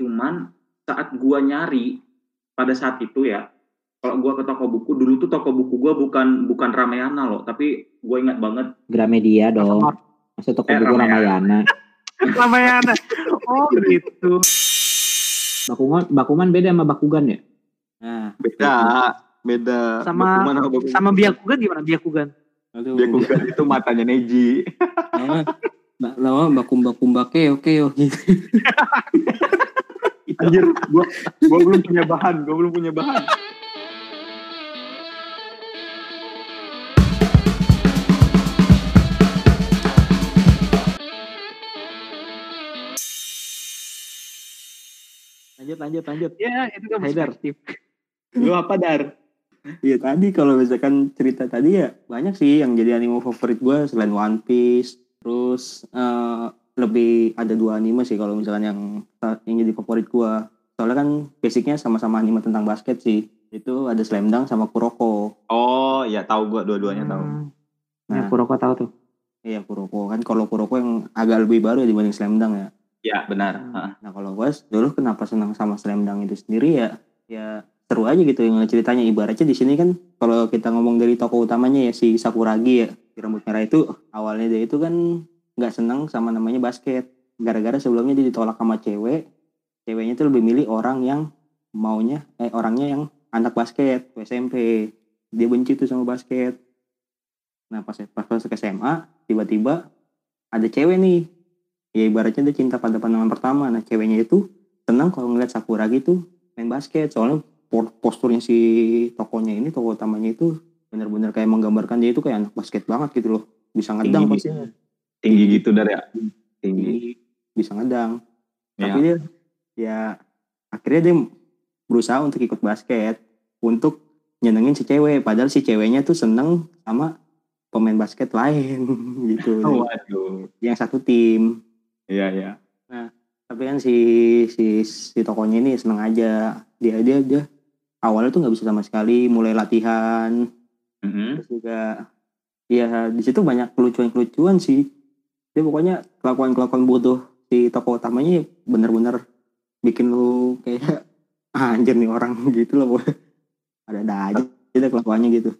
cuman saat gua nyari pada saat itu ya kalau gua ke toko buku dulu tuh toko buku gua bukan bukan Ramayana loh tapi gua ingat banget Gramedia dong. Maksud toko Eh, buku Ramayana. Ramayana. Oh gitu. Bakuman, Bakuman beda sama Bakugan ya? Nah, Beda, beda. Sama- Bakuman Bakuman. Sama Byakugan gimana Byakugan? aduh. Byakugan itu matanya Neji. Lama, ba- lama bakumba kumba keo keo gitu. Anjir, gua gua belum punya bahan, gua belum punya bahan. Lanjut lanjut lanjut. Ya itu kan Haidar. perspektif. Lu apa dar? Iya tadi kalau misalkan cerita tadi ya banyak sih yang jadi anime favorit gue selain One Piece. Terus eh, lebih ada dua anime sih kalau misalkan yang yang jadi favorit gue. Soalnya kan basicnya sama-sama anime tentang basket sih. Itu ada Slam Dunk sama Kuroko. Oh, ya tahu gua dua-duanya tahu. Hmm. Ya, Nah. Kuroko tahu tuh. Iya Kuroko kan kalau Kuroko yang agak lebih baru ya dibanding Slam Dunk ya. Ya, benar. Hmm. Heeh. Nah kalau gue dulu kenapa senang sama Slam Dunk itu sendiri ya ya seru aja gitu yang ceritanya ibaratnya di sini kan kalau kita ngomong dari tokoh utamanya ya si Sakuragi ya si rambut merah itu awalnya dia itu kan nggak senang sama namanya basket. Gara-gara sebelumnya dia ditolak sama cewek ceweknya itu lebih milih orang yang maunya eh orangnya yang anak basket tuh SMP dia benci tuh sama basket. Nah pas pas masuk SMA tiba-tiba ada cewek nih. Ya ibaratnya dia cinta pada pandangan pertama. Nah ceweknya itu senang kalau ngeliat Sakuragi tuh main basket. Soalnya posturnya si tokonya ini tokoh utamanya itu bener-bener kayak menggambarkan dia itu kayak anak basket banget gitu loh. Bisa ngedang Tinggi. Tinggi gitu dar ya. Tinggi. bisa ngedang Ya. tapi dia ya akhirnya dia berusaha untuk ikut basket untuk nyenengin si cewek padahal si ceweknya tuh seneng sama pemain basket lain gitu Oh, waduh. yang satu tim Iya, iya. tapi kan si si si tokonya ini seneng aja dia dia dia awalnya tuh nggak bisa sama sekali mulai latihan Mhm. terus juga ya di situ banyak kelucuan-kelucuan sih dia pokoknya kelakuan kelakuan bodoh si tokoh utamanya bener-bener bikin lu kayak "Ah, anjir nih orang gitu loh pokoknya. ada ada aja dia kelakuannya gitu.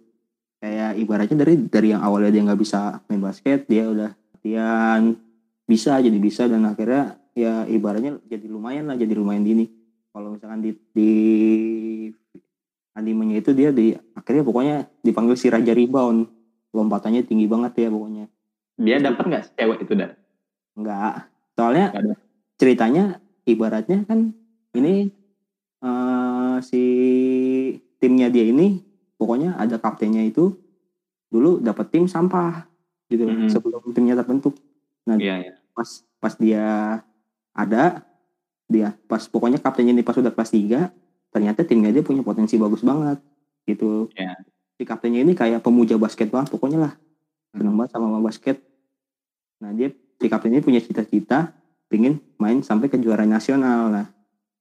Kayak ibaratnya dari dari yang awalnya dia nggak bisa main basket dia udah latihan bisa jadi bisa dan akhirnya ya ibaratnya jadi lumayan lah jadi lumayan dini. Kalau misalkan di, di animenya itu dia di akhirnya pokoknya dipanggil si Raja Rebound. Lompatannya tinggi banget ya pokoknya Dia dapat nggak si cewek itu dar? enggak soalnya Nggak ada. ceritanya ibaratnya kan ini eh, si timnya dia ini pokoknya ada kaptennya itu dulu dapat tim sampah gitu Mhm. sebelum timnya terbentuk nah Iya, iya. pas pas dia ada dia pas pokoknya kaptennya ini pas udah kelas 3 ternyata timnya dia punya potensi bagus banget gitu Iya. si kaptennya ini kayak pemuja basket banget pokoknya lah seneng banget sama basket nah dia si kapten ini punya cita-cita pengen main sampai ke juara nasional nah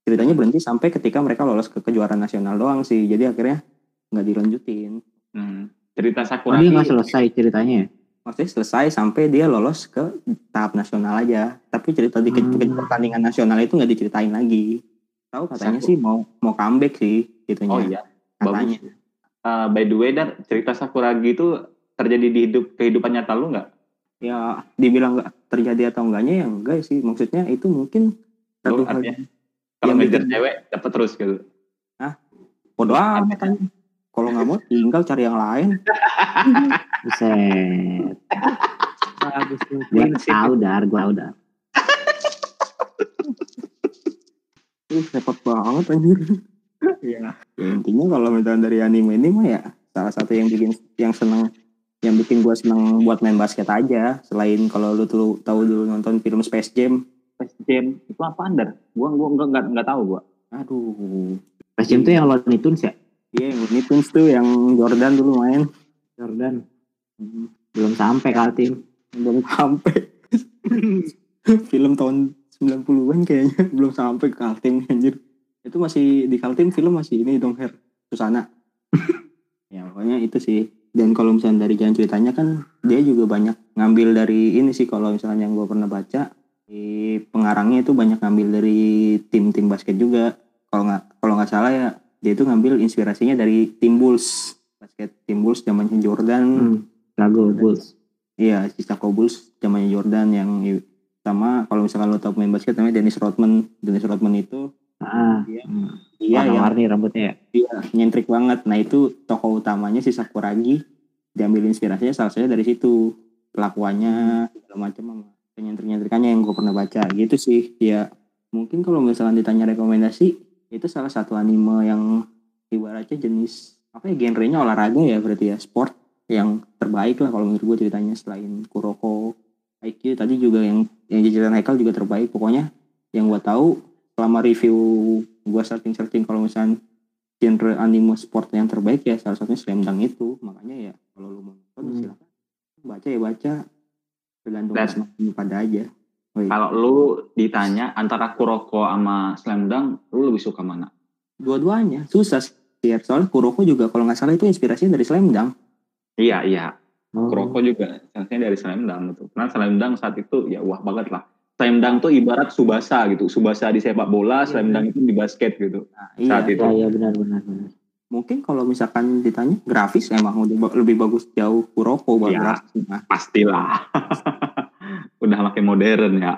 ceritanya berhenti sampai ketika mereka lolos ke kejuaraan nasional doang sih jadi akhirnya nggak dilanjutin Hmm. Cerita Sakura. dia nggak selesai ceritanya ya? maksudnya selesai sampai dia lolos ke tahap nasional aja tapi cerita di Hmm. ke- pertandingan nasional itu nggak diceritain lagi tahu katanya Saku- sih mau mau comeback sih gitunya Oh iya, katanya bagus. Uh, by the way, Dar, cerita Sakuragi itu terjadi di hidup kehidupan nyata lu nggak? Ya dibilang nggak terjadi atau enggaknya ya enggak sih maksudnya itu mungkin satu hal kalau yang ngejar bikin- cewek dapat terus gitu. bodo amat aja. kalau nggak mau tinggal cari yang lain Buset. Bagus tuh. Gua Prinsip. tahu dar, gua tahu dar. uh repot banget anjir ya intinya kalau misalnya dari anime ini mah ya salah satu yang bikin yang seneng yang bikin gua seneng buat main basket aja selain kalau lu tuh tahu dulu nonton film Space Jam Space Jam itu apa Dar? Gua gua nggak nggak nggak tahu gua. aduh Pas jam tuh yang Looney Tunes ya? iya yang Looney Tunes tuh yang Jordan dulu main Jordan. Belum sampai Kaltim. belum sampai film tahun 90-an kayaknya belum sampai ke Kaltim anjir itu masih di Kaltim film masih ini dong Her Susana ya pokoknya itu sih dan kalau misalnya dari jalan ceritanya kan dia juga banyak ngambil dari ini sih kalau misalnya yang gue pernah baca di pengarangnya itu banyak ngambil dari tim-tim basket juga kalau nggak kalau nggak salah ya dia itu ngambil inspirasinya dari tim Bulls basket tim Bulls zamannya Jordan Hmm. Lagu Bulls. iya Chicago Bulls zamannya Jordan yang sama kalau misalkan lo tahu pemain basket namanya Dennis Rodman Dennis Rodman itu Ah, Iya. hmm. Yang warna-warni rambutnya ya. dia nyentrik banget. Nah itu tokoh utamanya si Sakuragi diambil inspirasinya salah satunya dari situ. Kelakuannya segala macam sama nyentrik-nyentrikannya yang gue pernah baca. Gitu sih ya. Mungkin kalau misalkan ditanya rekomendasi itu salah satu anime yang ibaratnya jenis apa ya genrenya olahraga ya berarti ya sport yang terbaik lah kalau menurut gue ceritanya selain Kuroko IQ tadi juga yang yang jajaran Haikal juga terbaik. Pokoknya yang gue tahu selama review gue searching searching kalau misalnya genre anime sport yang terbaik ya salah satunya Slam Dunk itu makanya ya kalau lu mau nonton Hmm. silakan baca ya baca tergantung pada aja Oh, iya. Kalau lu ditanya antara Kuroko sama Slam Dunk, lu lebih suka mana? dua-duanya susah sih ya. soalnya Kuroko juga kalau nggak salah itu inspirasinya dari Slam Dunk Iya, iya. Oh. Kuroko juga sebenarnya dari Slam Dunk gitu. Karena Slam Dunk saat itu ya wah banget lah. Slam Dunk tuh ibarat Subasa gitu. Subasa di sepak bola, Slam Dunk itu di basket gitu. nah, Saat iya itu. Ya, ya benar benar benar. mungkin kalau misalkan ditanya grafis emang lebih bagus jauh Kuroko Ya. grafis nah. Pastilah. Udah makin modern ya.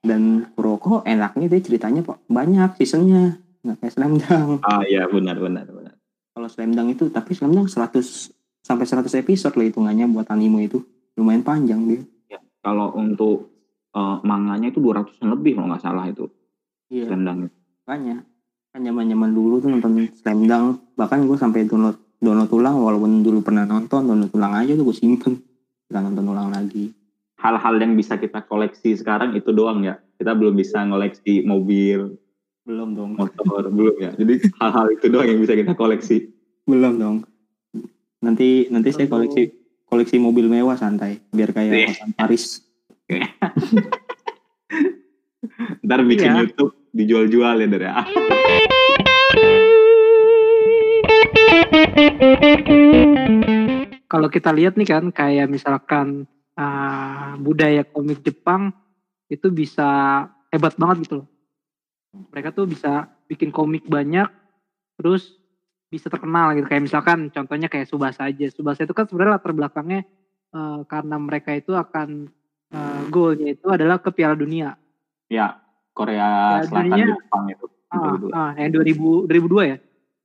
dan Kuroko enaknya dia ceritanya banyak seasonnya nggak kayak Slam Dunk Ah iya benar benar benar. kalau Slam Dunk itu tapi Slam Dunk 100 sampai 100 episode lah hitungannya buat anime itu lumayan panjang dia Kalau untuk eh, manganya itu 200 lebih kalau nggak salah itu. iya Slam Dunk makanya kan zaman zaman dulu tuh nonton Slam Dunk bahkan gue sampai download download ulang walaupun dulu pernah nonton download ulang aja tuh gue simpen kita nonton ulang lagi Hal-hal yang bisa kita koleksi sekarang itu doang ya. Kita belum bisa ngoleksi mobil, belum dong motor, belum ya. Jadi hal-hal itu doang yang bisa kita koleksi. belum dong nanti nanti saya koleksi koleksi mobil mewah santai biar Iya. kayak Hotman Paris Ntar bikin Iya. YouTube dijual-jual ya dari ah. Kalau kita lihat nih kan kayak misalkan ah, budaya komik Jepang itu bisa hebat banget gitu loh. Mereka tuh bisa bikin komik banyak terus bisa terkenal gitu kayak misalkan contohnya kayak Subasa aja. Subasa itu kan sebenarnya latar belakangnya eh, karena mereka itu akan eh, goalnya itu adalah ke Piala Dunia. Ya, Korea Ya, Selatan jadinya- Jepang itu. Ah, 2002. ah, yang 2000 2002 ya.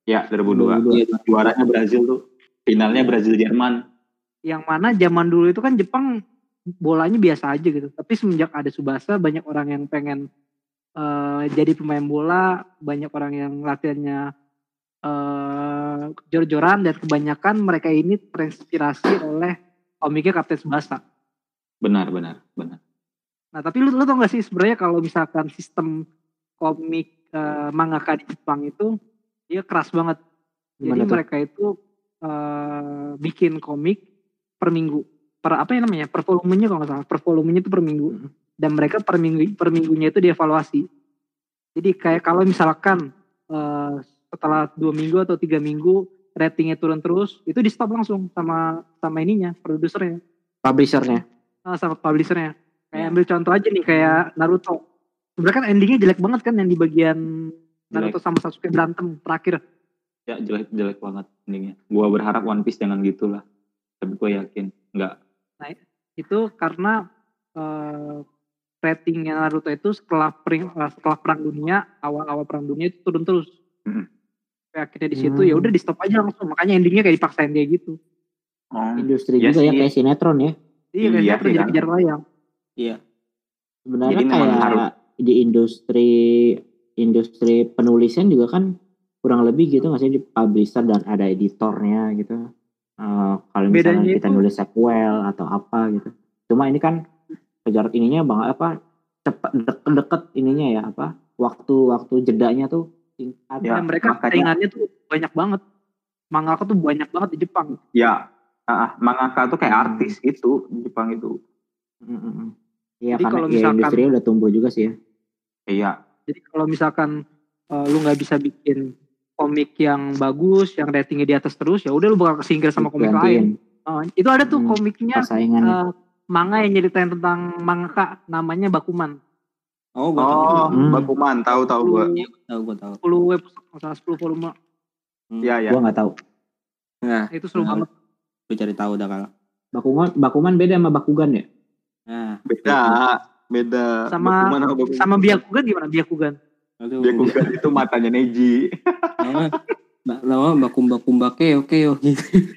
Ya, 2002. 2002. Juaranya Brazil tuh. Finalnya Brazil Jerman. yang mana zaman dulu itu kan Jepang bolanya biasa aja gitu. Tapi semenjak ada Subasa banyak orang yang pengen eh, jadi pemain bola, banyak orang yang latihannya eh jor-joran dan kebanyakan mereka ini terinspirasi oleh komiknya Kapten Subasa. Benar, benar, benar. Nah, tapi lu, lu tau gak sih sebenarnya kalau misalkan sistem komik eh, mangaka di Jepang itu dia keras banget. Jadi Gimana tuh? mereka itu eh, bikin komik per minggu. Per apa ya namanya? Per volumenya kalau nggak salah. Per volumenya itu per minggu. Hmm. Dan mereka per minggu per minggunya itu dievaluasi. Jadi kayak kalau misalkan eh, setelah dua minggu atau tiga minggu ratingnya turun terus, itu di stop langsung sama sama ininya, produsernya, Publishernya. Sama publishernya. Kayak ambil contoh aja nih kayak Naruto. Sebenarnya kan endingnya jelek banget kan yang di bagian Naruto sama Sasuke berantem terakhir. Ya, jelek-jelek banget endingnya. Gua berharap One Piece jangan gitulah. Tapi gue yakin enggak. Itu karena eh, ratingnya Naruto itu setelah pering, eh, setelah perang dunia awal-awal perang dunia itu turun terus. Mm. Sampai akhirnya di situ Hmm. ya udah di stop aja langsung. Makanya endingnya kayak dipaksain dia gitu. Oh, Industri Iya juga ya sih. kayak sinetron ya. Iya Iya sinetron sih, jadi kan. kejar wayang. iya Sebenarnya Jadi kayak harus- di industri industri penulisan juga kan kurang lebih gitu nggak sih di publisher dan ada editornya gitu. Eh, kalau misalnya Bedanya kita itu- nulis sequel atau apa gitu. Cuma ini kan kejar ininya bang apa cepat deket-deket ininya ya apa waktu-waktu jedanya tuh singkat. Ya, mereka makanya- tuh banyak banget. Mangaka tuh banyak banget di Jepang. ya. Ah, mangaka tuh kayak Hmm. artis itu di Jepang itu. Mm, mm, mm. Iya Jadi karena kalau ya misalkan- industri udah tumbuh juga sih ya. Iya. Jadi kalau misalkan eh, lu nggak bisa bikin komik yang bagus, yang ratingnya di atas terus, ya udah lu bakal kesingkir sama komik lain. Eh, itu ada tuh Hmm, komiknya eh, manga yang nyeritain tentang mangaka namanya Bakuman. Oh, gua tahu. Oh, Hmm. Bakuman, tahu tahu gua. Tahu gua tahu. 10 episode, masalah 10 volume. Hmm. Iya, iya. Gua nggak tahu. Nah, Itu seru Nah. Lu cari tahu dah kalau. Bakuman Bakuman beda sama Bakugan ya? Nah, Beda, beda. Sama- Bakuman Bakuman. Sama Byakugan gimana Byakugan? aduh. Byakugan itu matanya Neji. Nah, Mbak lama bakum bakum bake oke yo gitu.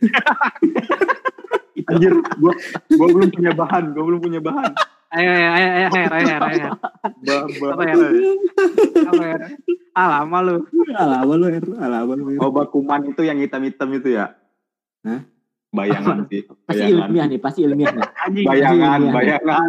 Anjir, gua gua belum punya bahan, gua belum punya bahan. Ayo, ayo, ayo, ayo, ayo, ayo, ayo, ayo. Ba, ba, Apa ya? Apa ya? Ah, lama lu. Alama lu, Er. Alama lu. Er. Oh, Bakuman itu yang hitam-hitam itu ya? Hah? Bayangan sih. Pasti Bayangan. ilmiah nih, pasti ilmiah nih. Bayangan, Ilmiah. bayangan.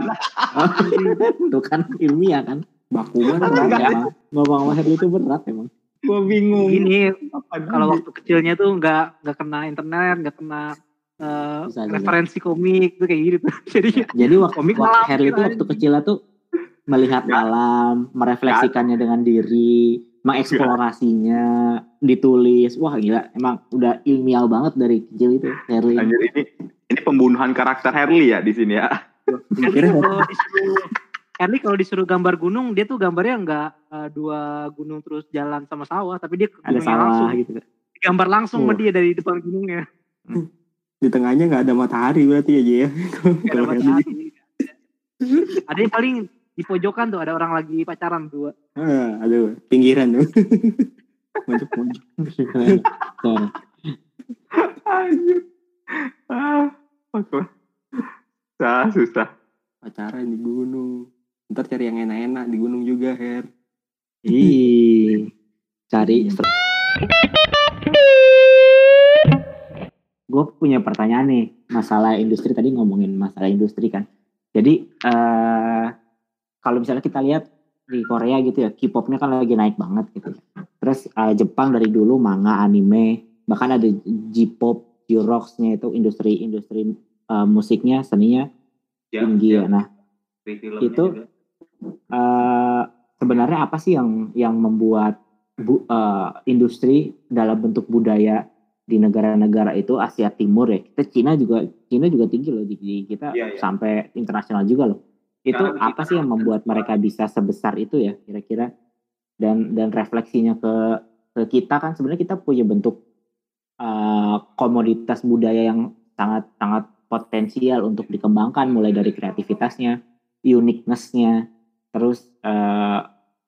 Tuh kan ilmiah kan. Bakuman Berat enggak. emang. Ngomong sama itu berat emang. Gua bingung. Gini, Apa kalau waktu kecilnya tuh nggak nggak kena internet, nggak kena Bisa, bisa. referensi komik tuh kayak gitu. Jadi Jadi waktu, Komik waktu Herli itu gitu waktu aja. kecil tuh melihat Ya. alam, merefleksikannya dengan diri, mengeksplorasinya, ditulis. Wah gila, emang udah ilmiah banget dari kecil itu Herli. Anjir ini ini pembunuhan karakter Harley ya di sini ya. Mikirnya kalau disuruh Erli kalau disuruh gambar gunung, dia tuh gambarnya nggak eh, dua gunung terus jalan sama sawah, tapi dia ke Ada gunungnya langsung. sawah gitu. Gambar langsung sama Oh. dia dari depan gunungnya. di tengahnya nggak ada matahari berarti aja ya. Ada Herli. matahari. Ada yang paling di pojokan tuh ada orang lagi pacaran dua. Ah, aduh, pinggiran tuh. Mojok. Nah, Anjir. Ah, apa? Susah, susah. Pacaran di gunung. Ntar cari yang enak-enak di gunung juga, Her. Ih, cari. Gue punya pertanyaan nih, masalah industri tadi ngomongin masalah industri kan. Jadi eh kalau misalnya kita lihat di Korea gitu ya, K-popnya kan lagi naik banget gitu. ya. Terus eh, Jepang dari dulu manga, anime, bahkan ada J-pop, J-rocksnya itu industri-industri eh, musiknya, seninya tinggi ya. Nah, Itu- eh sebenarnya apa sih yang yang membuat bu, eh, industri dalam bentuk budaya di negara-negara itu Asia Timur ya kita Cina juga Cina juga tinggi loh di, di kita Iya, iya. sampai internasional juga loh itu apa sih yang membuat mereka bisa sebesar itu ya kira-kira? Dan dan refleksinya ke ke kita kan sebenarnya kita punya bentuk eh, komoditas budaya yang sangat sangat potensial untuk dikembangkan mulai dari kreativitasnya uniqueness-nya terus eh,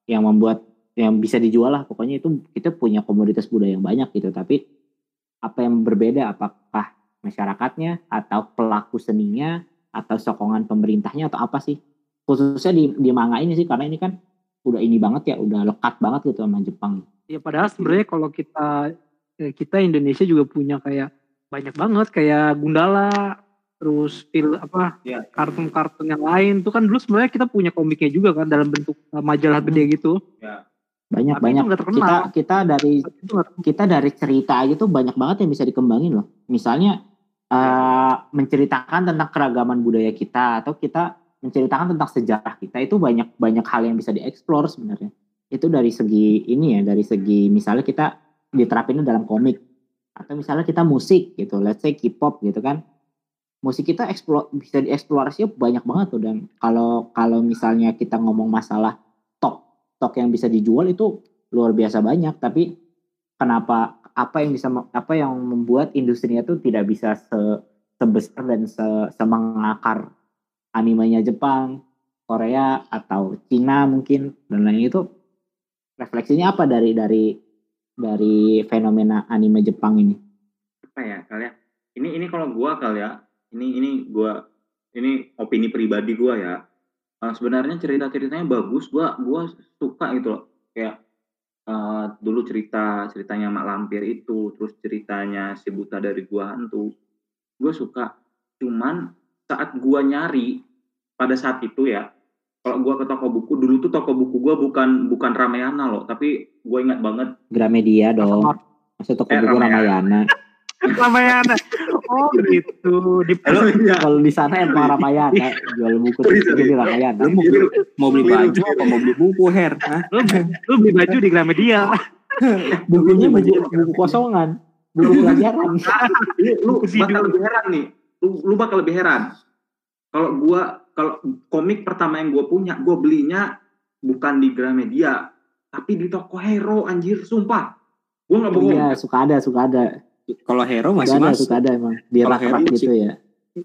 yang membuat yang bisa dijual lah. Pokoknya itu kita punya komoditas budaya yang banyak gitu. Tapi apa yang berbeda? Apakah masyarakatnya atau pelaku seninya atau sokongan pemerintahnya atau apa sih? Khususnya di di manga ini sih karena ini kan udah ini banget ya udah lekat banget gitu sama Jepang. Ya padahal sebenarnya kalau kita eh, kita Indonesia juga punya kayak banyak banget kayak Gundala terus fil apa Iya. kartun-kartun yang lain. Itu kan dulu sebenarnya kita punya komiknya juga kan dalam bentuk eh, majalah gede gitu. Banyak Tapi banyak. kita kita dari kita dari cerita aja tuh banyak banget yang bisa dikembangin loh. Misalnya eh, menceritakan tentang keragaman budaya kita atau kita menceritakan tentang sejarah kita itu banyak banyak hal yang bisa dieksplor sebenarnya. Itu dari segi ini ya, dari segi misalnya kita diterapinnya dalam komik atau misalnya kita musik gitu, let's say K-pop gitu kan. Musik kita eksplor, bisa dieksplorasi banyak banget tuh dan kalau kalau misalnya kita ngomong masalah tok tok yang bisa dijual itu luar biasa banyak tapi kenapa apa yang bisa apa yang membuat industrinya tuh tidak bisa se, sebesar dan se, semengakar animenya Jepang, Korea atau Cina mungkin dan lain itu refleksinya apa dari dari dari fenomena anime Jepang ini? apa ya kalian ini ini kalau gua kali ya ini ini gua ini opini pribadi gua ya. Eh, sebenarnya cerita ceritanya bagus gua gua suka gitu loh. Kayak eh, dulu cerita ceritanya Mak Lampir itu terus ceritanya si buta dari gua hantu gua suka cuman saat gua nyari pada saat itu ya kalau gua ke toko buku dulu tuh toko buku gua bukan bukan Ramayana loh tapi gua ingat banget Gramedia dong. Maksud toko Eh, buku Ramayana. Ramayana. Ramayana oh gitu di Halo, iya. Kalau di sana emang Ramayana jual buku jadi Ramayana. Lu mau beli, mau beli baju apa mau beli buku, Her? Hah? lu, lu beli baju di Gramedia Bukunya buku, buku kosongan, buku pelajaran. lu, bakal lebih heran nih lu, lu bakal lebih heran kalau gua kalau komik pertama yang gua punya, gua belinya bukan di Gramedia, tapi di toko Hero anjir, sumpah. Gua nggak bohong. Iya, suka ada, suka ada. Kalau Hero masih ada, masuk. ada emang. Di rak-rak Hero gitu ya.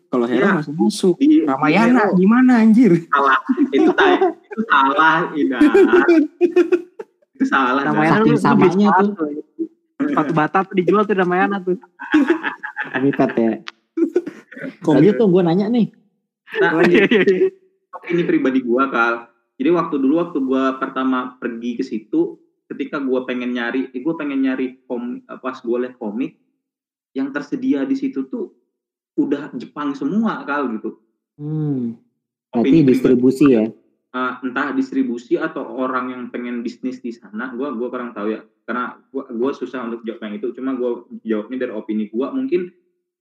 Kalau Hero Iya. masih masuk. Di, di Ramayana Hero. gimana anjir? salah itu tay itu salah Ida itu salah. Ramayana lu- lu samanya tuh. sepatu. Bata tuh dijual tuh Ramayana tuh. Komikat ya. Lanjut tuh gue nanya nih. nah, Iya, iya, iya. ini pribadi gua kal jadi waktu dulu waktu gua pertama pergi ke situ ketika gua pengen nyari eh, gua pengen nyari kom pas gua liat komik yang tersedia di situ tuh udah Jepang semua kal gitu Hmm. Opini Berarti distribusi ya. Eh, entah distribusi atau orang yang pengen bisnis di sana gua gua kurang tahu ya karena gua gua susah untuk jawab yang itu cuma gua jawabnya dari opini gua mungkin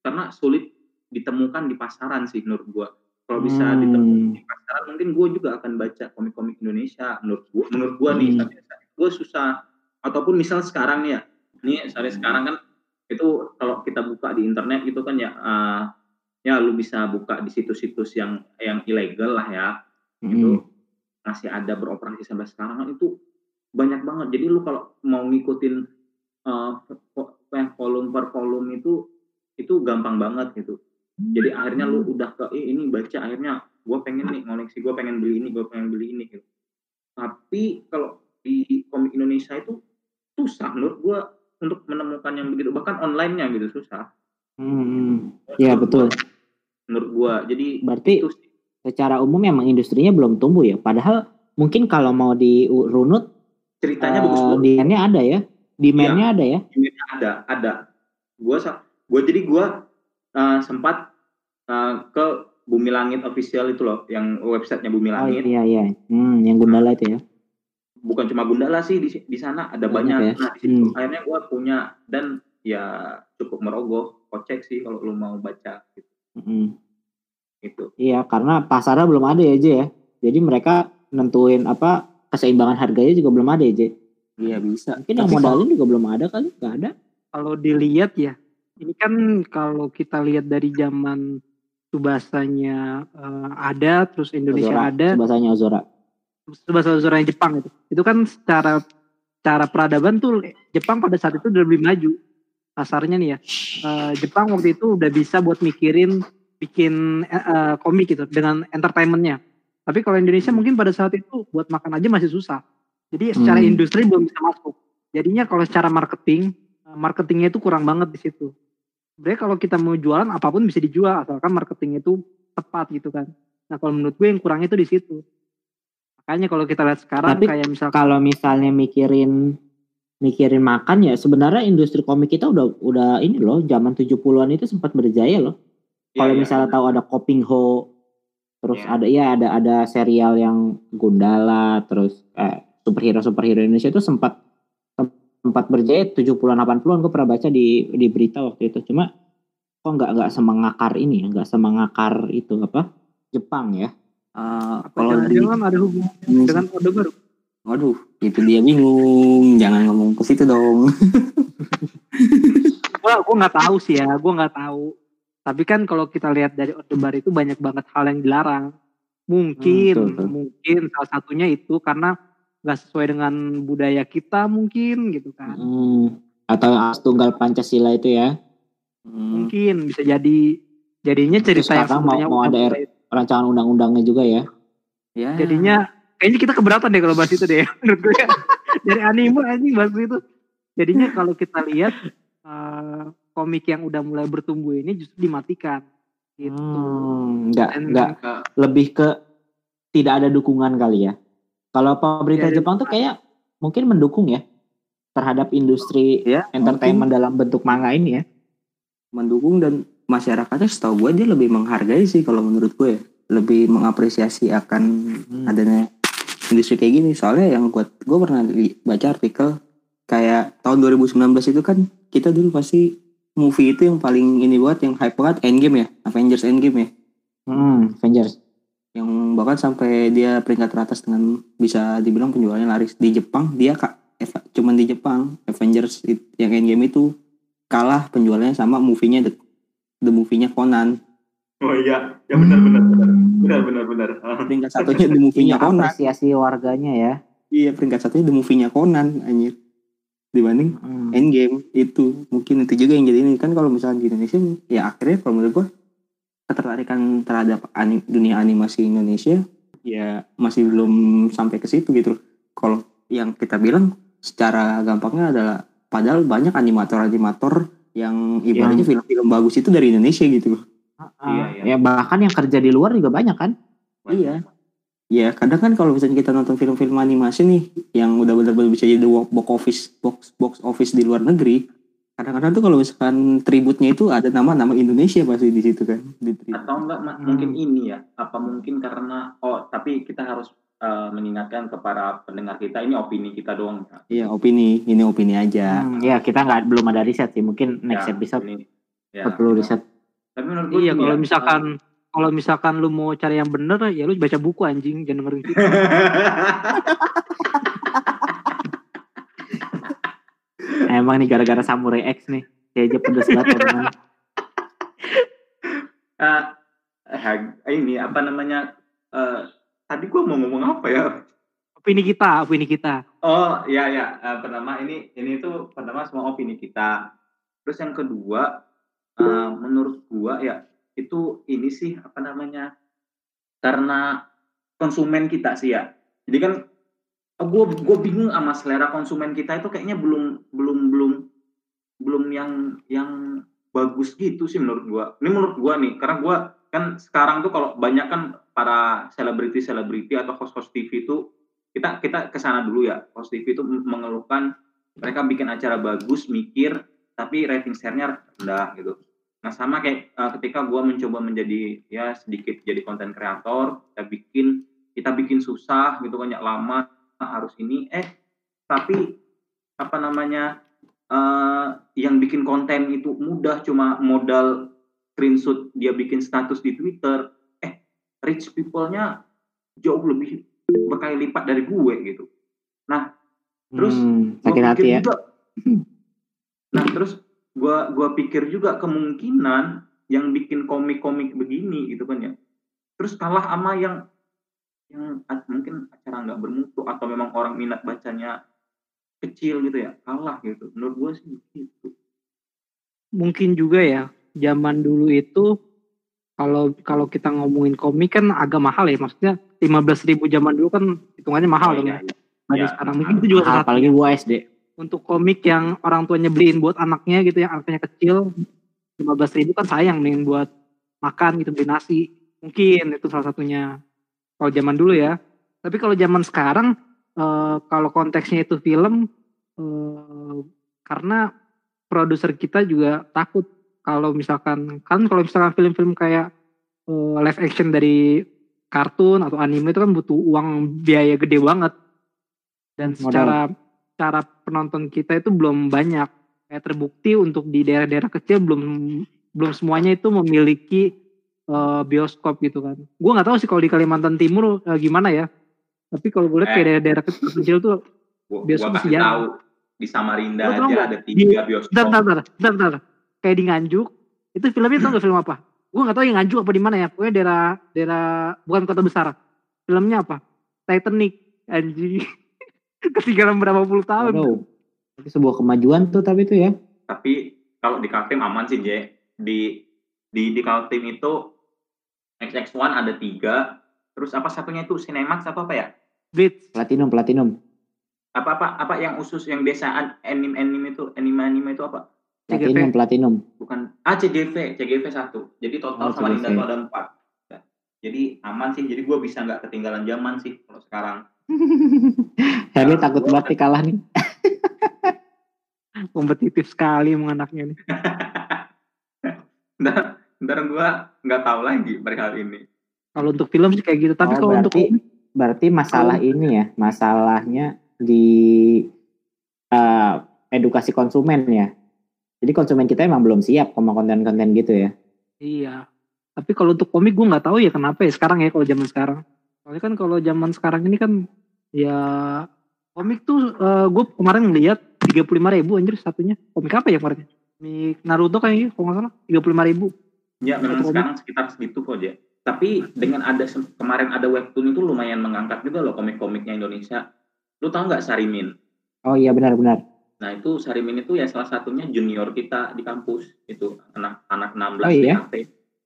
karena sulit ditemukan di pasaran sih menurut gua kalau bisa Hmm. ditemukan di pasaran mungkin gua juga akan baca komik-komik Indonesia menurut gua menurut gua nih Hmm. tapi gua susah ataupun misal sekarang nih ya ini misalnya sekarang kan itu kalau kita buka di internet gitu kan ya eh, ya lu bisa buka di situs-situs yang yang ilegal lah ya. Itu Hmm. masih ada beroperasi sampai sekarang. Itu banyak banget. Jadi lu kalau mau ngikutin vo- volume per volume itu itu gampang banget gitu. Jadi akhirnya lu udah ke "Eh, ini baca akhirnya gue pengen nih ngoleksi gue pengen beli ini gue pengen beli ini gitu. Tapi kalau di komik Indonesia itu susah menurut gue untuk menemukan yang begitu bahkan online-nya gitu susah Hmm. Iya betul. menurut gue jadi Berarti itu sih. secara umum emang industrinya belum tumbuh ya. Padahal mungkin kalau mau dirunut ceritanya eh, bagus banget demand-nya ada ya. Demand-nya ada ya. Emailnya ada ada gue gue jadi gue uh, sempat uh, ke Bumi Langit official itu loh yang websitenya Bumi Oh Langit iya iya. Hmm, yang Gundala itu ya. Bukan cuma Gundala sih di, di sana ada Banyak banyak, ya. nah di situ Hmm. akhirnya gue punya dan ya cukup merogoh kocek sih kalau lu mau baca gitu, Hmm. gitu. Iya, karena pasarnya belum ada ya, Je ya. Jadi mereka nentuin apa keseimbangan harganya juga belum ada ya, Je. Iya bisa. Mungkin yang Tapi modalin juga belum ada kali, nggak ada. Kalau dilihat ya, ini kan kalau kita lihat dari zaman Subasanya eh, ada, terus Indonesia Ozora, ada, bahasanya Ozora. Bahasa yang Jepang itu. Itu kan secara cara peradaban tuh Jepang pada saat itu udah lebih maju pasarnya nih ya. Eh, Jepang waktu itu udah bisa buat mikirin bikin eh, komik gitu dengan entertainmentnya. Tapi kalau Indonesia mungkin pada saat itu buat makan aja masih susah. Jadi secara Hmm. industri belum bisa masuk. Jadinya kalau secara marketing, eh, marketingnya itu kurang banget di situ. Sebenarnya kalau kita mau jualan apa pun bisa dijual asalkan marketing itu tepat gitu kan. Nah kalau menurut gue yang kurang itu di situ. Makanya kalau kita lihat sekarang Tapi kayak misalkan Kalau misalnya mikirin mikirin makan ya, sebenarnya industri komik kita udah udah ini loh, zaman 70-an itu sempat berjaya loh. Kalau Iya, iya, misalnya tahu ada Koping Ho, terus Iya. ada ya ada ada serial yang Gundala, terus eh, superhero superhero Indonesia itu sempat sempat berjaya 70-an 80-an gue pernah baca di di berita waktu itu. Cuma kok nggak nggak semengakar ini ya, nggak semengakar itu apa? Jepang ya. Eh, apa kalau dari jangan-jangan ada hubungan dengan Orde Baru. Waduh, itu dia bingung. Jangan ngomong ke situ dong. Gua gua nggak tahu sih ya, gua nggak tahu. Tapi kan kalau kita lihat dari Orde Baru itu banyak banget hal yang dilarang. Mungkin, Hmm, betul, betul. mungkin salah satunya itu karena nggak sesuai dengan budaya kita mungkin gitu kan. Hmm. Atau as tunggal Pancasila itu ya. Hmm, Mungkin bisa jadi jadinya cerita yang mau- mau ada R- Rancangan undang-undangnya juga ya. ya. jadinya kayaknya kita keberatan deh kalau bahas itu deh menurut gue dari anime anjing bahas itu jadinya kalau kita lihat eh, komik yang udah mulai bertumbuh ini justru dimatikan gitu Hmm, enggak, Dan- enggak lebih ke tidak ada dukungan kali ya. Kalau pemerintah Iya, Jepang tuh kayak mungkin mendukung ya terhadap industri ya, entertainment dalam bentuk manga ini ya. mendukung dan masyarakatnya setahu gue dia lebih menghargai sih kalau menurut gue ya. lebih mengapresiasi akan Hmm. adanya industri kayak gini soalnya yang gue gue pernah baca artikel kayak tahun 2019 itu kan kita dulu pasti movie itu yang paling ini buat yang hype banget Endgame ya Avengers Endgame ya Hmm, Avengers. yang bahkan sampai dia peringkat teratas dengan bisa dibilang penjualannya laris di Jepang dia kak cuman di Jepang Avengers yang Endgame itu kalah penjualannya sama movie-nya the, the movie-nya Conan Oh iya, ya benar benar benar. Benar benar benar. Peringkat satunya the movie-nya Punya Conan apresiasi warganya ya. iya peringkat satunya the movie-nya Conan anjir dibanding Hmm. Endgame itu mungkin itu juga yang jadi ini kan kalau misalnya di Indonesia ya akhirnya kalau menurut gua ketertarikan terhadap ani- dunia animasi Indonesia ya masih belum sampai ke situ gitu kalau yang kita bilang secara gampangnya adalah padahal banyak animator-animator yang ibaratnya film-film bagus itu dari Indonesia gitu Ah, Iya, iya. Ya bahkan yang kerja di luar juga banyak kan. Iya. Ya kadang kan kalau misalnya kita nonton film-film animasi nih yang udah benar-benar bisa jadi box office box box office di luar negeri, kadang-kadang tuh kalau misalkan tributnya itu ada nama-nama Indonesia pasti di situ kan di tribut. Atau enggak Hmm. mungkin ini ya? Apa mungkin karena oh tapi kita harus eh, mengingatkan ke para pendengar kita ini opini kita doang ya. Iya opini, ini opini aja. Hmm, ya kita nggak belum ada riset sih. Mungkin next Ya, episode ini, ya. perlu riset. Tapi menurut gue Iya, kalau ya, misalkan kalau misalkan lu mau cari yang bener ya lu baca buku anjing, jangan dengerin kita. Emang nih gara-gara Samurai X nih. Aja pedes banget eh, hag- ini apa namanya? eh, tadi gue mau ngomong apa ya? Opini kita, opini kita. Oh ya ya Eh, pertama ini ini tuh pertama semua opini kita. Terus yang kedua eh, menurut gua ya itu ini sih apa namanya karena konsumen kita sih ya. Jadi kan gue gue bingung sama selera konsumen kita itu kayaknya belum belum belum belum yang yang bagus gitu sih menurut gua. Ini menurut gua nih karena gua kan sekarang tuh kalau banyak kan para selebriti selebriti atau host-host TV itu kita kita ke sana dulu ya. Host TV itu mengeluhkan mereka bikin acara bagus, mikir, tapi rating share-nya rendah gitu. Nah sama kayak uh, ketika gua mencoba menjadi ya sedikit jadi konten kreator, kita bikin kita bikin susah gitu banyak lama harus ini eh tapi apa namanya eh yang bikin konten itu mudah cuma modal screenshot dia bikin status di Twitter eh rich people-nya jauh lebih berkali lipat dari gue gitu. Terus, Hmm, sakit hati ya. juga. Nah terus gua gua pikir juga kemungkinan yang bikin komik-komik begini gitu kan ya. Terus kalah sama yang yang mungkin acara nggak bermutu atau memang orang minat bacanya kecil gitu ya kalah gitu. Menurut gua sih gitu. Mungkin juga ya, zaman dulu itu kalau kalau kita ngomongin komik kan agak mahal ya, maksudnya 15.000 ribu zaman dulu kan hitungannya mahal Oh, dong iya, ya. iya. Dibanding Ya, sekarang mungkin itu juga Mahal, apalagi gua SD. untuk komik yang orang tuanya beliin buat anaknya gitu yang anaknya kecil 15.000 ribu kan sayang nih buat makan gitu beli nasi mungkin itu salah satunya kalau zaman dulu ya tapi kalau zaman sekarang eh, kalau konteksnya itu film eh, karena produser kita juga takut kalau misalkan kan kalau misalkan film-film kayak eh, live action dari kartun atau anime itu kan butuh uang biaya gede banget dan Modal. secara cara penonton kita itu belum banyak kayak terbukti untuk di daerah-daerah kecil belum belum semuanya itu memiliki eh, bioskop gitu kan. Gue nggak tahu sih kalau di Kalimantan Timur eh, gimana ya. Tapi kalau gue lihat kayak daerah-daerah kecil, kecil tuh, gua, Bioskop gua masih jarang. tahu di Samarinda aja ada tiga bioskop bentar, bentar, bentar. Kayak di Nganjuk, itu filmnya tau gak film apa? Gue nggak tahu yang Nganjuk apa di mana ya. Pokoknya daerah daerah bukan kota besar. Filmnya apa? Titanic, anjing. Ketinggalan berapa puluh tahun. Itu sebuah kemajuan tuh tapi itu ya. tapi kalau di Kaltim aman sih J di di di Kaltim itu XX1 ada tiga terus apa satunya itu Cinemax apa apa ya Blitz. Platinum, platinum. apa apa apa yang usus yang biasa an- anime anime itu anime anime itu apa Platinum, platinum. bukan ah CGV CGV satu jadi total Oh, sama Linda CGV. tuh ada empat Ya. jadi aman sih jadi gue bisa nggak ketinggalan zaman sih kalau sekarang Harley Ya, takut banget nih kalah nih. Kompetitif sekali emang anaknya nih. ntar ntar gue nggak tahu lagi perihal ini Kalau untuk film sih kayak gitu. Tapi Oh, kalau untuk berarti- Berarti masalah ini ya, masalahnya di eh, edukasi konsumen ya. Jadi konsumen kita emang belum siap sama konten-konten gitu ya. Iya. Tapi kalau untuk komik gue nggak tahu ya kenapa ya sekarang ya kalau zaman sekarang. Soalnya kan kalau zaman sekarang ini kan ya komik tuh gue kemarin ngeliat tiga puluh lima ribu anjir satunya. Komik apa ya kemarin? Komik Naruto kayaknya kalau nggak salah tiga puluh lima ribu. Ya memang sekarang sekitar segitu kok ya. Tapi dengan ada kemarin ada webtoon itu lumayan mengangkat juga loh komik-komiknya Indonesia. Lu tahu nggak Sarimin? Oh iya benar-benar. Nah itu Sarimin itu ya salah satunya junior kita di kampus itu anak-anak 16 Oh, iya? DKV.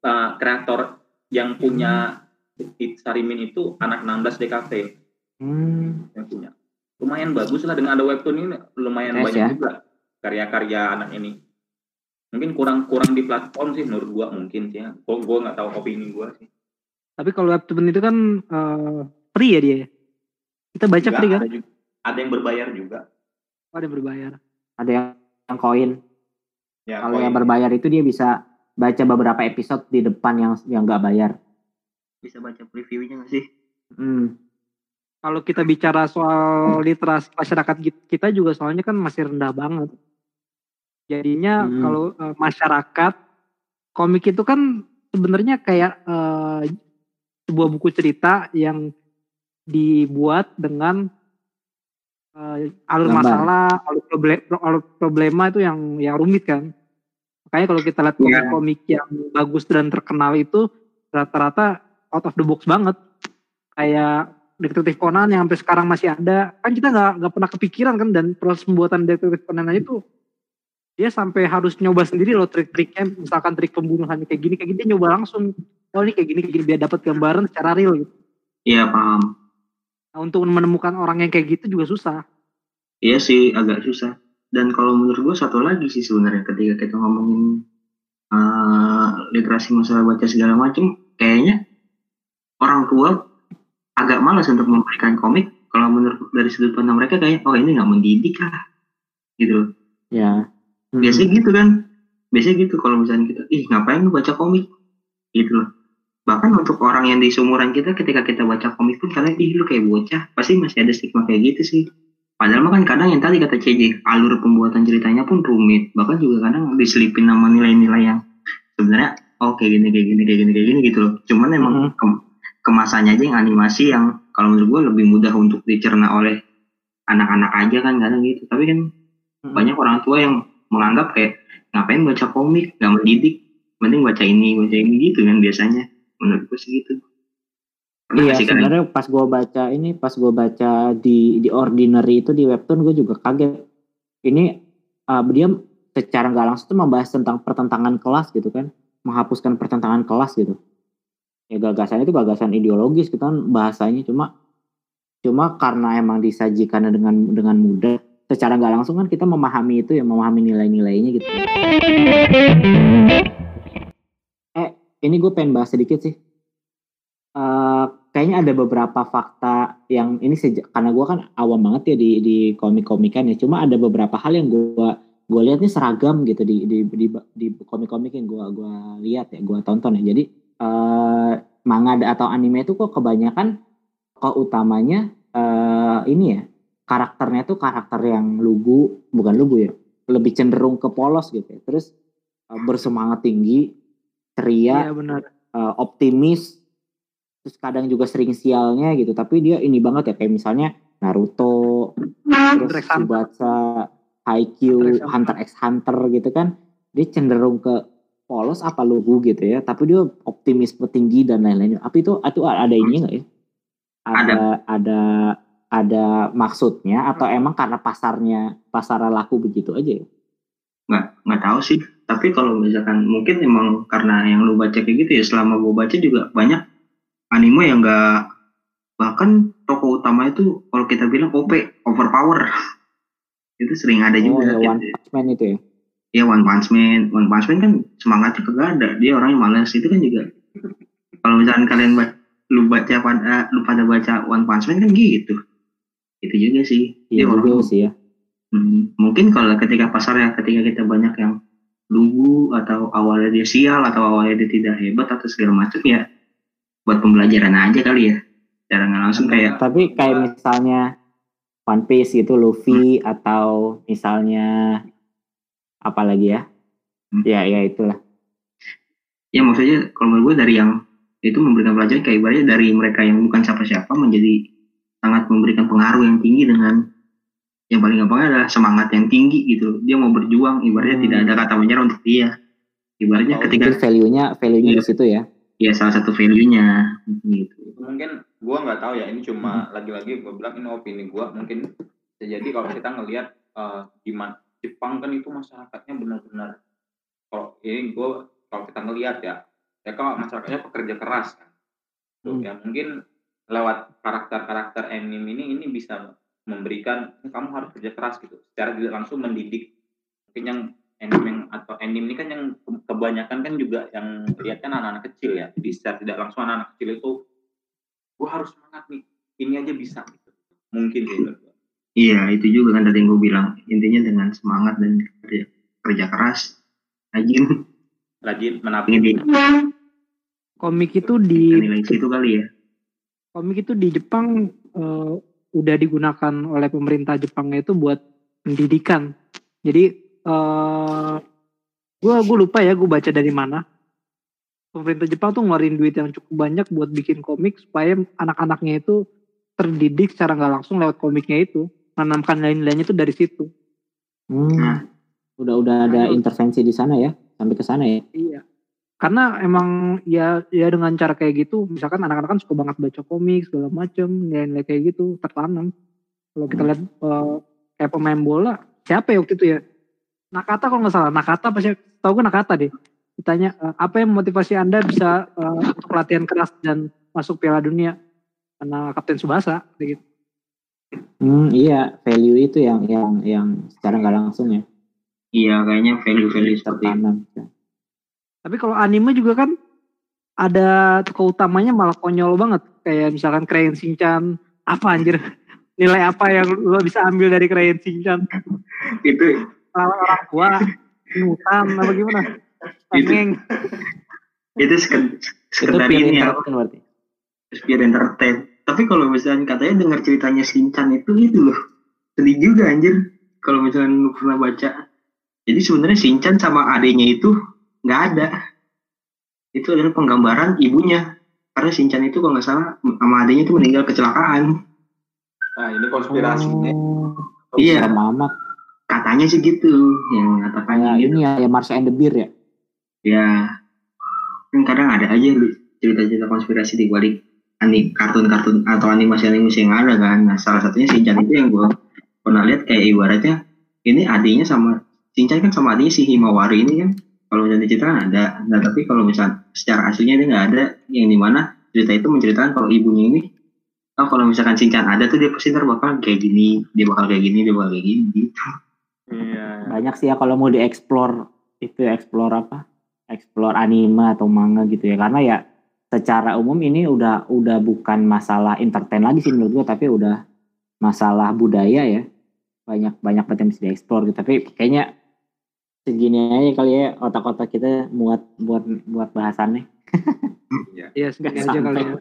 Uh, kreator yang punya Sarimin itu anak 16 DKV Hmm. yang punya. Lumayan bagus lah dengan ada webtoon ini lumayan banyak ya. juga karya-karya anak ini. Mungkin kurang kurang di platform sih menurut gua mungkin sih ya. Gua gua nggak tahu opini gua sih. Tapi kalau webtoon itu kan eh, free ya dia ya? Kita baca Juga free kan? ada, juga, ada yang berbayar juga. Oh, ada yang berbayar. Ada yang, yang koin. Ya, Kalau yang berbayar itu dia bisa baca beberapa episode di depan yang yang nggak bayar. Bisa baca previewnya nggak sih? Hmm. Kalau kita bicara soal literasi masyarakat kita juga soalnya kan masih rendah banget. Jadinya Hmm. kalau eh, masyarakat komik itu kan sebenarnya kayak eh, sebuah buku cerita yang dibuat dengan eh, alur Gambar. masalah, alur, proble- alur problema itu yang yang rumit kan. Makanya kalau kita lihat Iya. komik-komik yang bagus dan terkenal itu rata-rata out of the box banget. Kayak detektif Conan yang sampai sekarang masih ada. Kan kita nggak nggak pernah kepikiran kan dan proses pembuatan detektif Conan aja tuh dia sampai harus nyoba sendiri loh trik-triknya misalkan trik pembunuhannya kayak gini kayak gini dia nyoba langsung oh ini kayak gini kayak gini biar dapat gambaran secara real gitu. Iya paham. Untuk menemukan orang yang kayak gitu juga susah. Iya sih agak susah. Dan kalau menurut gue satu lagi sih sebenarnya ketika kita ngomongin eh, literasi masalah baca segala macam, kayaknya orang tua agak malas untuk memberikan komik. Kalau menurut dari sudut pandang mereka kayak oh ini nggak mendidik lah, gitu. loh. Ya. Hmm. Biasanya gitu kan. Biasanya gitu kalau misalnya kita, ih ngapain lu baca komik, gitu loh. Bahkan untuk orang yang di seumuran kita ketika kita baca komik pun kalian ih lu kayak bocah, pasti masih ada stigma kayak gitu sih. Padahal mah kan kadang yang tadi kata CJ, alur pembuatan ceritanya pun rumit. Bahkan juga kadang diselipin nama nilai-nilai yang sebenarnya oh kayak gini kayak gini kayak gini kayak gini gitu loh. Cuman emang Mhm. kem- kemasannya aja yang animasi yang kalau menurut gue lebih mudah untuk dicerna oleh anak-anak aja kan kadang gitu. Tapi kan Hmm. banyak orang tua yang menganggap kayak ngapain baca komik nggak mendidik mending baca ini baca ini gitu kan biasanya menurut gue sih gitu Pernah Iya sebenarnya pas gue baca ini pas gue baca di di ordinary itu di webtoon gue juga kaget. Ini uh, dia secara nggak langsung tuh membahas tentang pertentangan kelas gitu kan, menghapuskan pertentangan kelas gitu. Ya gagasannya itu gagasan ideologis gitu kan bahasanya cuma cuma karena emang disajikan dengan dengan mudah secara nggak langsung kan kita memahami itu ya memahami nilai-nilainya gitu. Ini gue pengen bahas sedikit sih. Eh kayaknya ada beberapa fakta yang ini sejak karena gue kan awam banget ya di di komik-komikan ya. Cuma ada beberapa hal yang gue gue lihat nih seragam gitu di di di, di komik-komik yang gue gua lihat ya, gue tonton ya. Jadi eh manga atau anime itu kok kebanyakan kok utamanya eh ini ya karakternya tuh karakter yang lugu bukan lugu ya lebih cenderung ke polos gitu ya. Terus eh, bersemangat tinggi, ceria, Iya benar. eh, optimis terus kadang juga sering sialnya gitu. Tapi dia ini banget ya kayak misalnya Naruto terus Hunter x Hunter. Tsubasa Haikyuu Hunter x Hunter. Gitu kan. Dia cenderung ke polos apa lugu gitu ya. Tapi dia optimisme tinggi dan lain-lain tapi itu itu ada ini nggak ya? Ada ada. ada maksudnya atau emang karena pasarnya pasar laku begitu aja ya nggak nggak tahu sih. Tapi kalau misalkan mungkin emang karena yang lu baca kayak gitu ya selama gue baca juga banyak anime yang enggak bahkan tokoh utama itu kalau kita bilang OP overpower. Itu sering ada oh juga ya, One gitu. Punch Man itu ya? Ya One Punch Man. One Punch Man kan semangatnya kagak ada. Dia orangnya malas itu kan juga kalau misalkan kalian baca, lu baca pada lu pada baca One Punch Man kan gitu. Itu juga sih. Iya juga orang- sih ya Hmm, mungkin kalau ketika pasarnya ketika kita banyak yang lugu atau awalnya dia sial atau awalnya dia tidak hebat atau segala macam ya buat pembelajaran aja kali ya cara nggak langsung kayak Tapi kayak misalnya One Piece gitu, Luffy atau misalnya apa lagi ya? Hmm. Ya, ya itulah. ya maksudnya kalau menurut gue dari yang itu memberikan pelajaran kayak ibaratnya dari mereka yang bukan siapa-siapa menjadi sangat memberikan pengaruh yang tinggi dengan yang paling gampangnya adalah semangat yang tinggi gitu dia mau berjuang ibaratnya Hmm. tidak ada kata menyerah untuk dia ibaratnya Oh, ketika value-nya value-nya Iya. di situ ya. ya salah satu value-nya gitu mungkin gua nggak tahu ya ini cuma lagi-lagi gue bilang ini opini gua mungkin jadi kalau kita ngelihat eh, gimana Jepang kan itu masyarakatnya benar-benar kalau ini gua kalau kita ngelihat ya ya kalau masyarakatnya pekerja keras kan Tuh, Hmm. ya mungkin lewat karakter-karakter anime ini ini bisa memberikan kamu harus kerja keras gitu. Secara tidak langsung mendidik. Mungkin yang anime yang atau anime ini kan yang ke- kebanyakan kan juga yang lihat kan anak-anak kecil ya. Jadi secara tidak langsung anak-anak kecil itu gua harus semangat nih. Ini aja bisa gitu. mungkin gua. iya itu juga kan tadi yang gue bilang. Intinya dengan semangat dan kerja, kerja keras rajin. Rajin menabung ingin komik itu di nilai situ kali ya. Komik itu di Jepang eh, udah digunakan oleh pemerintah Jepangnya itu buat pendidikan. Jadi eh gue gue lupa ya gue baca dari mana. Pemerintah Jepang tuh ngeluarin duit yang cukup banyak buat bikin komik supaya anak-anaknya itu terdidik secara nggak langsung lewat komiknya itu. Menanamkan nilai-nilainya itu dari situ. Hmm. Nah. Udah udah ada intervensi di sana ya, sampai ke sana ya. Iya. Karena emang ya ya dengan cara kayak gitu, misalkan anak-anak kan suka banget baca komik segala macem, nilai-nilai kayak gitu tertanam. Kalau kita lihat eh, kayak pemain bola, siapa ya waktu itu ya? Nakata kalau nggak salah, Nakata pasti tahu kan Nakata deh. Ditanya eh, apa yang motivasi anda bisa eh, untuk latihan keras dan masuk Piala Dunia? Karena Kapten Subasa, kayak gitu. Hmm, iya, value itu yang yang yang secara nggak langsung ya iya kayaknya value-value seperti itu tertanam. Tapi kalau anime juga kan ada tokoh utamanya malah konyol banget. Kayak misalkan Crayon Shinchan, apa anjir? Nilai apa yang lo bisa ambil dari Crayon Shinchan? itu Orang orang tua, hutan, apa gimana? Tengeng. itu Itu sekedar pure ini ya berarti. biar entertain tapi kalau misalnya katanya dengar ceritanya Shinchan itu itu loh sedih juga anjir kalau misalnya lu pernah baca jadi sebenarnya Shinchan sama adenya itu nggak ada. Itu adalah penggambaran ibunya. Karena Shinchan itu kalau nggak salah sama adenya itu meninggal kecelakaan. Nah ini konspirasinya. Oh, iya. Amat. katanya sih gitu yang Kayak katakannya gitu. ini ya, ya Marsha and the Beer ya. ya kan kadang ada aja cerita-cerita konspirasi di balik ani kartun-kartun atau animasi-animasi yang ada kan. Nah salah satunya Shinchan itu yang gue pernah lihat kayak ibaratnya ini adiknya sama Shinchan kan sama adiknya si Himawari ini kan kalau misalnya diceritakan ada nah tapi kalau misalnya secara aslinya dia nggak ada yang di mana cerita itu menceritakan kalau ibunya ini oh kalau misalkan Shinchan ada tuh dia pasti ntar bakal kayak gini dia bakal kayak gini dia bakal kayak gini gitu iya Banyak sih ya kalau mau dieksplor itu eksplor apa? Eksplor anime atau manga gitu ya. Karena ya secara umum ini udah udah bukan masalah entertain lagi sih menurut gua tapi udah masalah budaya ya. Banyak banyak bisa dieksplor gitu. Tapi kayaknya segini aja kali ya otak-otak kita buat buat buat bahasannya. Ya segini aja kali ya.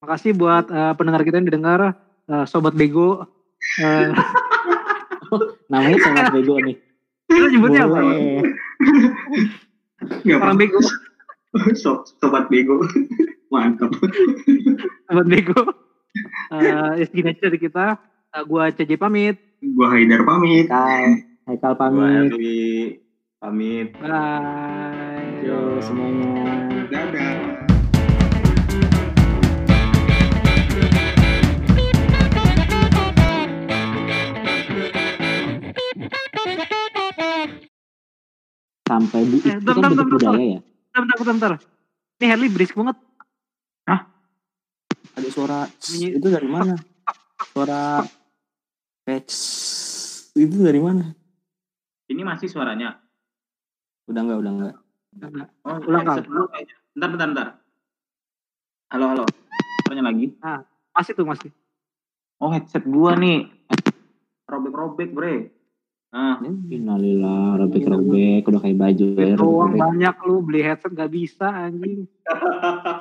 Makasih buat eh, pendengar kita yang didengar. eh, Sobat Bego. Eh, Namanya sangat bego nih. kita nyebutnya apa? Orang bego. So- sobat bego mantap Sobat Bego. Eh, ya segini aja dari kita. Eh, gua CJ pamit. gua Haidar pamit Haikal, Haikal pamit. Elvi pamit Bye. Yo semuanya. dadah Sampai bu, Eh, itu bentar, kan bentuk bentar, bentar. budaya ya. Bentar, bentar, bentar. Ini Harley berisik banget. ada suara itu dari mana suara patch itu dari mana ini masih suaranya? Udah enggak udah enggak oh Ulang, headset dulu kayaknya. bentar bentar bentar. Halo halo. Suaranya lagi? Masih tuh, masih. oh headset gua nih. Robek robek bre. Nah. Innalillah, robek-robek, udah kayak baju ya, doang robek-robek. banyak lu beli headset gak bisa anjing.